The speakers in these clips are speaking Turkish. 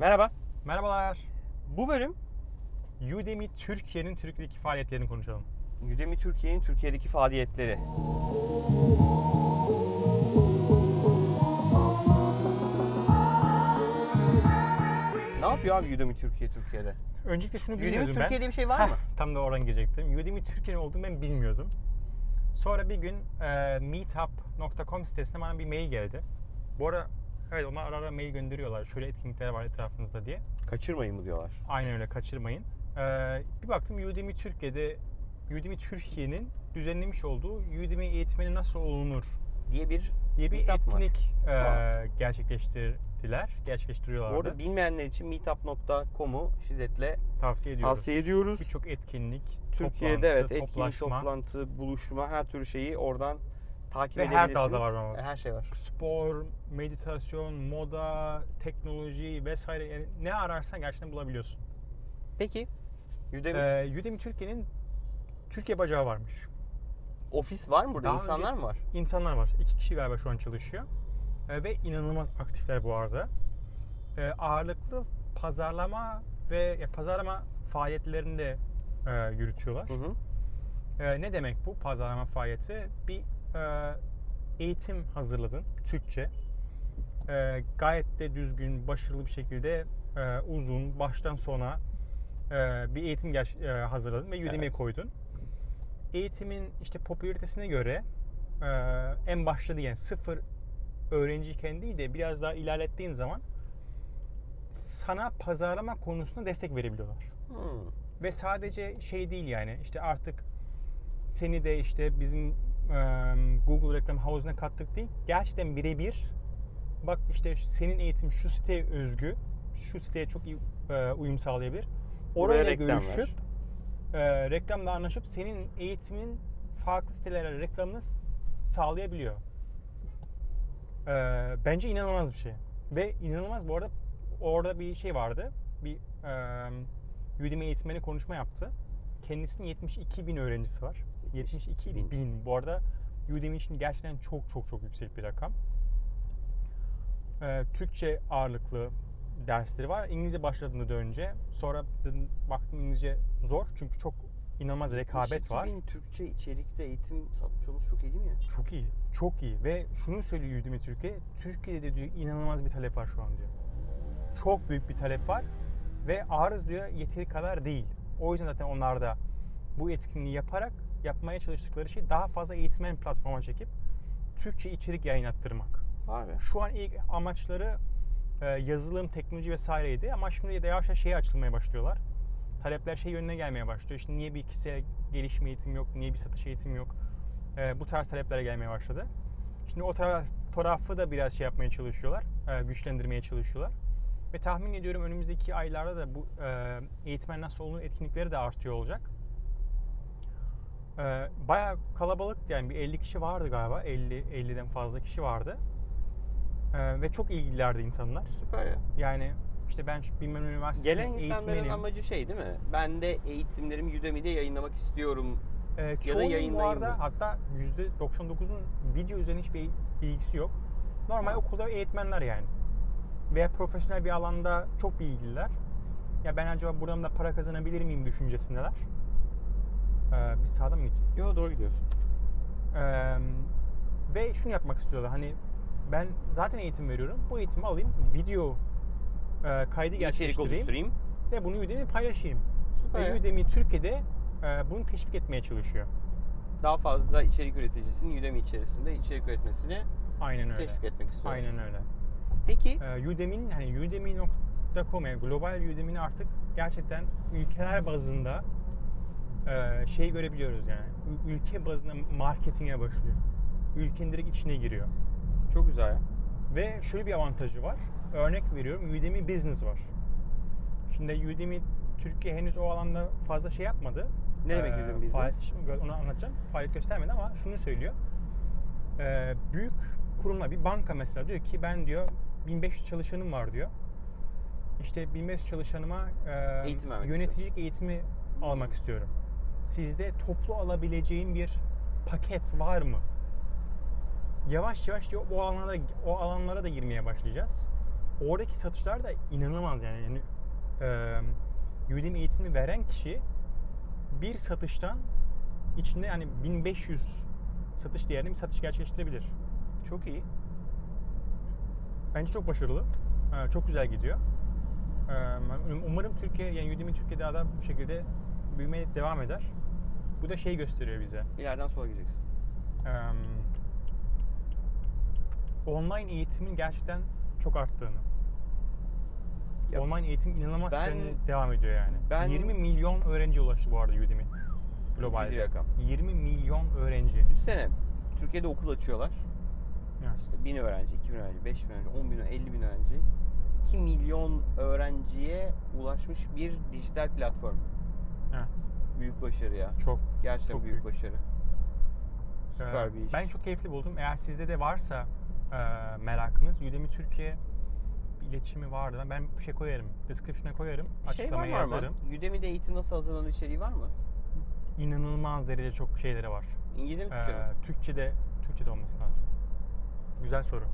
Merhaba. Merhabalar. Bu bölüm Udemy Türkiye'nin Türkiye'deki faaliyetlerini konuşalım. Udemy Türkiye'nin Türkiye'deki faaliyetleri. Ne yapıyor abi Udemy Türkiye Türkiye'de? Öncelikle şunu Udemy bilmiyordum ben. Türkiye diye bir şey var Heh, mı? Tam da oradan girecektim. Udemy Türkiye'nin olduğunu ben bilmiyordum. Sonra bir gün e, meetup.com sitesine bana bir mail geldi. Bu ara evet onlar ara ara mail gönderiyorlar. Şöyle etkinlikler var etrafınızda diye. Kaçırmayın mı diyorlar. Aynen öyle kaçırmayın. E, bir baktım Udemy Türkiye'de Udemy Türkiye'nin düzenlemiş olduğu Udemy eğitmeni nasıl olunur Diye bir diye bir etkinlik e, gerçekleştirdiler. Gerçekleştiriyorlardı. Bu arada bilmeyenler için meetup.com'u şiddetle tavsiye ediyoruz. tavsiye ediyoruz. Birçok etkinlik, Türkiye'de toplantı, evet etkinlik, toplantı, buluşma her türlü şeyi oradan takip Ve her edebilirsiniz. dalda var ama. Her şey var. spor, meditasyon, moda, teknoloji vesaire yani ne ararsan gerçekten bulabiliyorsun. Peki Udemy Ee, Udemy Türkiye'nin Türkiye bacağı varmış. ofis var mı burada? daha İnsanlar önce- mı var? İnsanlar var. İki kişi galiba şu an çalışıyor. Ee, ve inanılmaz aktifler bu arada. Ee, ağırlıklı pazarlama ve ya, pazarlama faaliyetlerinde e, yürütüyorlar. Hı hı. Ee, ne demek bu pazarlama faaliyeti? Bir eğitim hazırladın Türkçe. Ee, gayet de düzgün, başarılı bir şekilde e, uzun, baştan sona e, bir eğitim e, hazırladın ve Udemy'ye Evet. koydun. Eğitimin işte popülaritesine göre e, en başta yani sıfır öğrenciyken değil de biraz daha ilerlettiğin zaman sana pazarlama konusunda destek verebiliyorlar. Hmm. Ve sadece şey değil yani işte artık seni de işte bizim e, Google reklam havuzuna kattık değil. Gerçekten birebir bak işte senin eğitim şu siteye özgü, şu siteye çok iyi uyum sağlayabilir. Buraya Orayla reklam görüşüp e, reklamla anlaşıp senin eğitimin farklı sitelere reklamını sağlayabiliyor. E, bence inanılmaz bir şey. Ve inanılmaz bu arada orada bir şey vardı. Bir e, Udemy eğitmeni konuşma yaptı. Kendisinin 72 bin öğrencisi var. 72 bin. bin. Bu arada Udemy için gerçekten çok çok çok yüksek bir rakam. E, Türkçe ağırlıklı dersleri var. İngilizce başladığında da önce. Sonra baktım İngilizce zor çünkü çok inanılmaz rekabet var. 72.000 Türkçe içerikte eğitim satmış olması çok iyi değil mi ya? Çok iyi. Çok iyi. Ve şunu söylüyor Udemy Türkiye. Türkiye'de diyor inanılmaz bir talep var şu an diyor. Çok büyük bir talep var. Ve arız diyor yeteri kadar değil. O yüzden zaten onlar da bu etkinliği yaparak yapmaya çalıştıkları şey daha fazla eğitmen platforma çekip Türkçe içerik yayınlattırmak. Abi. Şu an ilk amaçları e, yazılım, teknoloji vesaireydi ama şimdi de yavaş yavaş şeye açılmaya başlıyorlar. Talepler şey yönüne gelmeye başlıyor. İşte niye bir kişisel gelişme eğitim yok, niye bir satış eğitim yok. E, bu tarz taleplere gelmeye başladı. Şimdi o taraf, tarafı da biraz şey yapmaya çalışıyorlar, e, güçlendirmeye çalışıyorlar. Ve tahmin ediyorum önümüzdeki aylarda da bu e, eğitmen nasıl olunur etkinlikleri de artıyor olacak. E, bayağı kalabalıktı yani bir 50 kişi vardı galiba. 50 50'den fazla kişi vardı. E, ve çok ilgililerdi insanlar. Süper ya. Yani işte ben bilmem üniversitesinin Gelen insanların eğitmenim. amacı şey değil mi? Ben de eğitimlerimi Udemy'de yayınlamak istiyorum. E, çoğunun bu yayınlayın arada mı? hatta %99'un video üzerine hiçbir bilgisi yok. Normal Ha. okulda eğitmenler yani. Veya profesyonel bir alanda çok bilgililer. Ya ben acaba buradan da para kazanabilir miyim düşüncesindeler. Ee, biz sağda mı gidecek? Yo doğru gidiyorsun. Ee, ve şunu yapmak istiyorlar. Hani ben zaten eğitim veriyorum. Bu eğitimi alayım, video e, kaydı gerçekleştireyim ve bunu Udemy'de paylaşayım. Süper Ve. Udemy Türkiye'de e, bunu teşvik etmeye çalışıyor. Daha fazla içerik üreticisinin Udemy içerisinde içerik üretmesini Aynen öyle. teşvik etmek istiyorum. Aynen öyle. Peki Ee, Udemy'nin hani udemy.com yani global Udemy'nin artık gerçekten ülkeler bazında e, şey görebiliyoruz yani. Ülke bazında marketinge başlıyor. Ülkenin direkt içine giriyor. çok güzel ya. Ve şöyle bir avantajı var. Örnek veriyorum Udemy Business var. Şimdi Udemy Türkiye henüz o alanda fazla şey yapmadı. Ne demek Udemy Business? onu anlatacağım. Faaliyet göstermedi ama şunu söylüyor. Ee, büyük kurumlar, bir banka mesela diyor ki ben diyor 1500 çalışanım var diyor. İşte 1500 çalışanıma e, Eğitim yöneticilik eğitimi almak istiyorum. Sizde toplu alabileceğim bir paket var mı? Yavaş yavaş o alanlara o alanlara da girmeye başlayacağız. oradaki satışlar da inanılmaz yani. yani e, Udemy eğitimi veren kişi bir satıştan içinde yani 1500 satış değerinde bir satış gerçekleştirebilir. Çok iyi. Bence çok başarılı. Ee, çok güzel gidiyor. Ee, umarım Türkiye yani Udemy Türkiye'de daha da bu şekilde büyümeye devam eder. Bu da şey gösteriyor bize. İleriden sonra gireceksin. Ee, online eğitimin gerçekten çok arttığını. Ya online eğitim inanılmaz ben- trendi devam ediyor yani. ben- 20 milyon öğrenci ulaştı bu arada Udemy. Ciddi rakam. 20 milyon öğrenci. Düşsene Türkiye'de okul açıyorlar. Evet. İşte 1000 öğrenci, 2000 öğrenci, 5000 öğrenci, 10 bin, 50 bin öğrenci. 2 milyon öğrenciye ulaşmış bir dijital platform. Evet. Büyük başarı ya. Çok Gerçekten Çok büyük, büyük. başarı. Süper Ee, bir iş. Ben çok keyifli buldum. Eğer sizde de varsa e, merakınız Udemy Türkiye iletişimi vardı. Ben, ben bir şey koyarım. Description'a koyarım. şey var açıklamaya mı yazarım. Udemy'de eğitim nasıl hazırlanır içeriği var mı? İnanılmaz derece çok şeyleri var. İngilizce mi Ee, Türkçe mi? Türkçe'de Türkçe'de olması lazım. Güzel soru.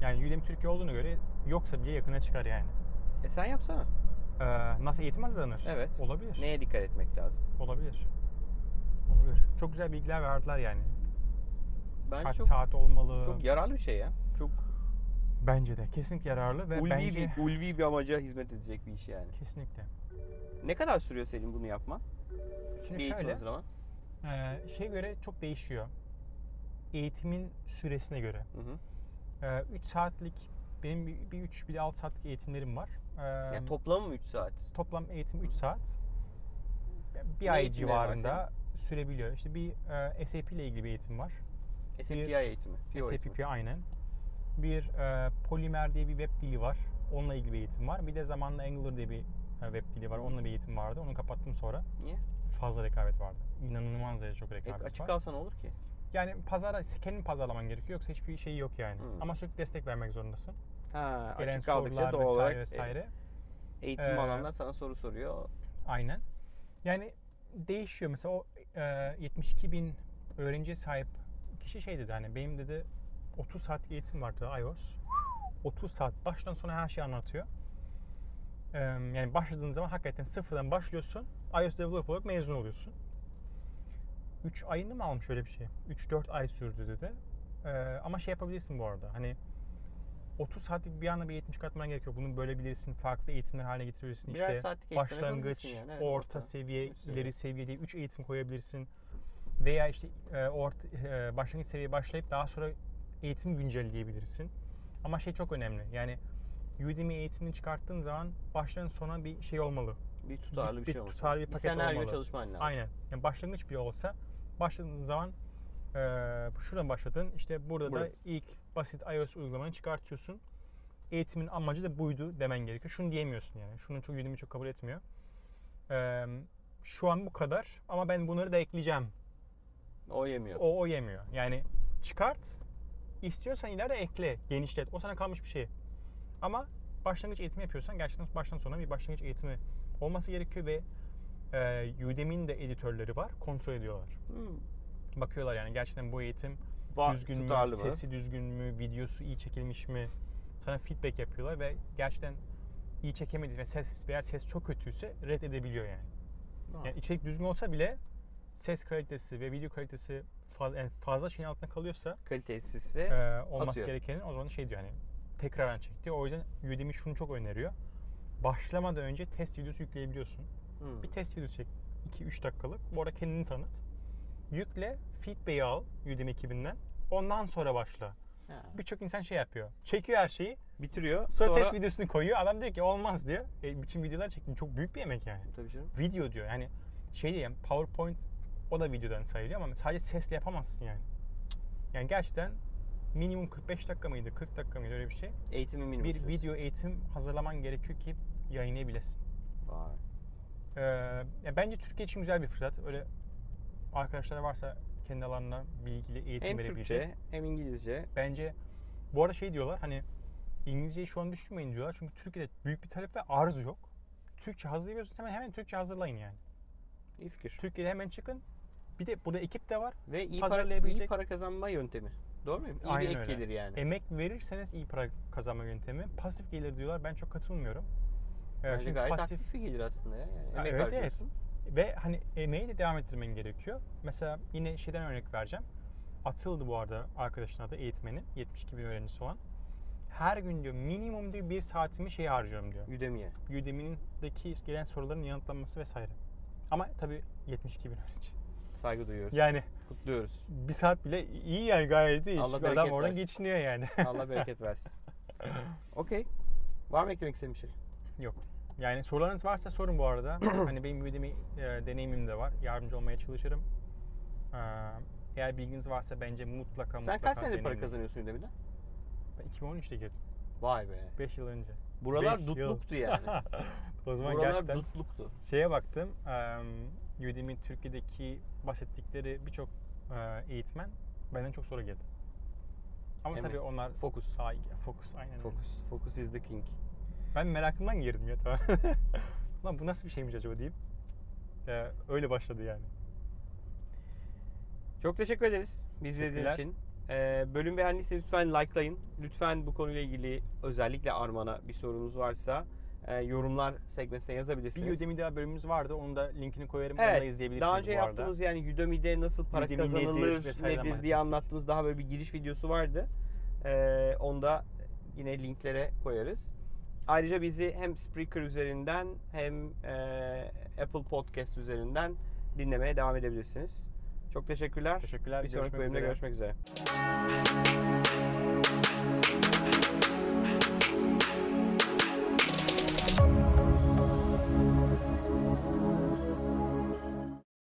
Yani Udemy Türkiye olduğuna göre yoksa bile yakına çıkar yani. E sen yapsana. Ee, nasıl eğitim hazırlanır? Evet. Olabilir. Neye dikkat etmek lazım? Olabilir. Olabilir. Çok güzel bilgiler verdiler yani. Bence Kaç çok saat olmalı? çok yararlı bir şey ya. Çok Bence de. Kesinlikle yararlı ve ulvi bence bir ulvi bir amaca hizmet edecek bir iş yani. kesinlikle. Ne kadar sürüyor senin bunu yapman? Şimdi bir şöyle, hazırlaman? e, şey göre çok değişiyor. Eğitimin süresine göre. Hı hı. 3 saatlik, benim bir, bir 3 bir de 6 saatlik eğitimlerim var. E, Yani toplamı mı 3 saat? toplam eğitim 3 saat. Bir Ne ay civarında sürebiliyor. İşte bir e, SAP ile ilgili bir eğitim var. SAPI Bir- eğitimi. PO eğitimi. SAP aynen. Bir e, Polymer diye bir web dili var. Onunla ilgili bir eğitim var. Bir de zamanla Angular diye bir e, web dili var. Onunla bir eğitim vardı. Onu kapattım sonra. Niye? Fazla rekabet vardı. İnanılmaz derece çok E, rekabet açık var. kalsa ne olur ki? Yani pazara kendin pazarlaman gerekiyor yoksa hiçbir şey yok yani. Hmm. Ama sürekli destek vermek zorundasın. Ha, Gelen açık sorular doğal vesaire olarak e, vesaire. eğitim Ee, alanlar sana soru soruyor. Aynen. Yani değişiyor. Mesela o e, 72 bin öğrenciye sahip kişi şey dedi hani benim dedi 30 saatlik eğitim vardı iOS. 30 saat baştan sona her şeyi anlatıyor. Ee, yani başladığın zaman hakikaten sıfırdan başlıyorsun. iOS developer olarak mezun oluyorsun. 3 ayını mı almış öyle bir şey? 3-4 ay sürdü dedi. Ee, ama şey yapabilirsin bu arada. Hani 30 saatlik bir anda bir eğitim çıkartman gerekiyor. Bunu bölebilirsin. Farklı eğitimler haline getirebilirsin. Birer işte saatlik eğitim başlangıç, yani, evet, orta, orta, seviye, ileri seviye diye 3 eğitim koyabilirsin. Veya işte e, orta, e, başlangıç seviyeye başlayıp daha sonra eğitimi güncelleyebilirsin. Ama şey çok önemli. Yani Udemy eğitimini çıkarttığın zaman baştan sona bir şey olmalı. Bir tutarlı bir, bir şey olması tutarlı lazım. bir paket senaryo olmalı. çalışman lazım. Aynen. Yani başlangıç bile olsa başladığın zaman e, şuradan başladın. İşte burada Burada. da ilk basit iOS uygulamanı çıkartıyorsun. Eğitimin amacı da buydu demen gerekiyor. Şunu diyemiyorsun yani. Şunu çok Udemy çok kabul etmiyor. E, şu an bu kadar ama ben bunları da ekleyeceğim. O yemiyor. O, o yemiyor. Yani çıkart. istiyorsan ileride ekle, genişlet. O sana kalmış bir şey. Ama başlangıç eğitimi yapıyorsan gerçekten baştan sona bir başlangıç eğitimi olması gerekiyor ve e, Udemy'nin de editörleri var. Kontrol ediyorlar. Hmm. Bakıyorlar yani gerçekten bu eğitim Var, düzgün mü, mı? sesi düzgün mü, videosu iyi çekilmiş mi? Sana feedback yapıyorlar ve gerçekten iyi çekemediği ve ses veya ses çok kötüyse reddedebiliyor yani. Ha. Yani içerik düzgün olsa bile ses kalitesi ve video kalitesi fazla, yani fazla şeyin altında kalıyorsa Kalitesizse e, olması atıyor. gerekenin o zaman şey diyor hani tekrardan çek diyor. O yüzden Udemy şunu çok öneriyor. Başlamadan önce test videosu yükleyebiliyorsun. hmm. Bir test videosu çek 2-3 dakikalık. Bu arada kendini tanıt. Yükle, feedback'i al Udemy ekibinden. Ondan sonra başla. Birçok insan şey yapıyor. Çekiyor her şeyi. bitiriyor. Sonra, Sonra, test videosunu koyuyor. Adam diyor ki olmaz diyor. E, bütün videolar çektim. Çok büyük bir emek yani. Tabii canım. Video diyor. Yani şey yani PowerPoint o da videodan sayılıyor ama sadece sesle yapamazsın yani. Yani gerçekten minimum 45 dakika mıydı, 40 dakika mıydı öyle bir şey. Eğitimin minimum Bir süresi. video eğitim hazırlaman gerekiyor ki yayınlayabilesin. Vay. Ee, ya bence Türkiye için güzel bir fırsat. Öyle arkadaşlar varsa kendi alanına bilgili eğitim Hem verebilecek. Türkçe hem İngilizce. Bence bu arada şey diyorlar hani İngilizceyi şu an düşünmeyin diyorlar. Çünkü Türkiye'de büyük bir talep ve arz yok. Türkçe hazırlayabiliyorsunuz hemen hemen Türkçe hazırlayın yani. İyi fikir. Türkiye'de hemen çıkın. Bir de burada ekip de var. Ve iyi para, iyi para kazanma yöntemi. Doğru muyum? İyi Aynen bir ek öyle. gelir yani. Emek verirseniz iyi para kazanma yöntemi. Pasif gelir diyorlar. Ben çok katılmıyorum. Ee, Bence çünkü gayet pasif aktif bir gelir aslında ya. Yani emek evet, evet. Ve hani emeği de devam ettirmen gerekiyor. Mesela yine şeyden örnek vereceğim. Atıldı bu arada arkadaşın adı eğitmenin. 72 bin öğrencisi olan. Her gün diyor minimum diyor bir saatimi şey harcıyorum diyor. Udemy'ye. Udemy'deki gelen soruların yanıtlanması vesaire. Ama tabii 72 bin öğrenci. Saygı duyuyoruz. Yani Kutluyoruz. bir saat bile iyi yani gayet iyi. Allah Çünkü adam bereket oradan versin. geçiniyor yani. Allah bereket versin. Okey. Var mı eklemek istediğin bir şey? Yok. Yani sorularınız varsa sorun bu arada. hani benim Udemy e, deneyimim de var. Yardımcı olmaya çalışırım. Ee, eğer bilginiz varsa bence mutlaka Sen mutlaka kaç senedir para kazanıyorsun Udemy'den? Ben 2013'te girdim. Vay be. 5 yıl önce. Buralar Beş yıl. dutluktu yani. o zaman Buralar gerçekten dutluktu. şeye baktım. Um, Udemy Türkiye'deki bahsettikleri birçok e, eğitmen benden çok sonra girdi. Ama Emek. tabii onlar Focus. Ay, focus aynen öyle. Focus. Focus is the king. Ben merakımdan girdim ya tamam. Lan bu nasıl bir şeymiş acaba deyip e, öyle başladı yani. Çok teşekkür ederiz bizi izlediğiniz için. Ee, bölüm beğendiyseniz lütfen likelayın. Lütfen bu konuyla ilgili özellikle Arman'a bir sorunuz varsa e, yorumlar sekmesine yazabilirsiniz. Bir Udemy daha bölümümüz vardı. Onu da linkini koyarım. Evet, Onu da izleyebilirsiniz Daha önce yaptığımız yani Udemy'de nasıl para Udemy kazanılır nedir nedir, diye anlattığımız daha böyle bir giriş videosu vardı. Ee, onu da yine linklere koyarız. Ayrıca bizi hem Spreaker üzerinden hem e, Apple Podcast üzerinden dinlemeye devam edebilirsiniz. Çok teşekkürler. Teşekkürler. Bir sonraki bölümde görüşmek üzere.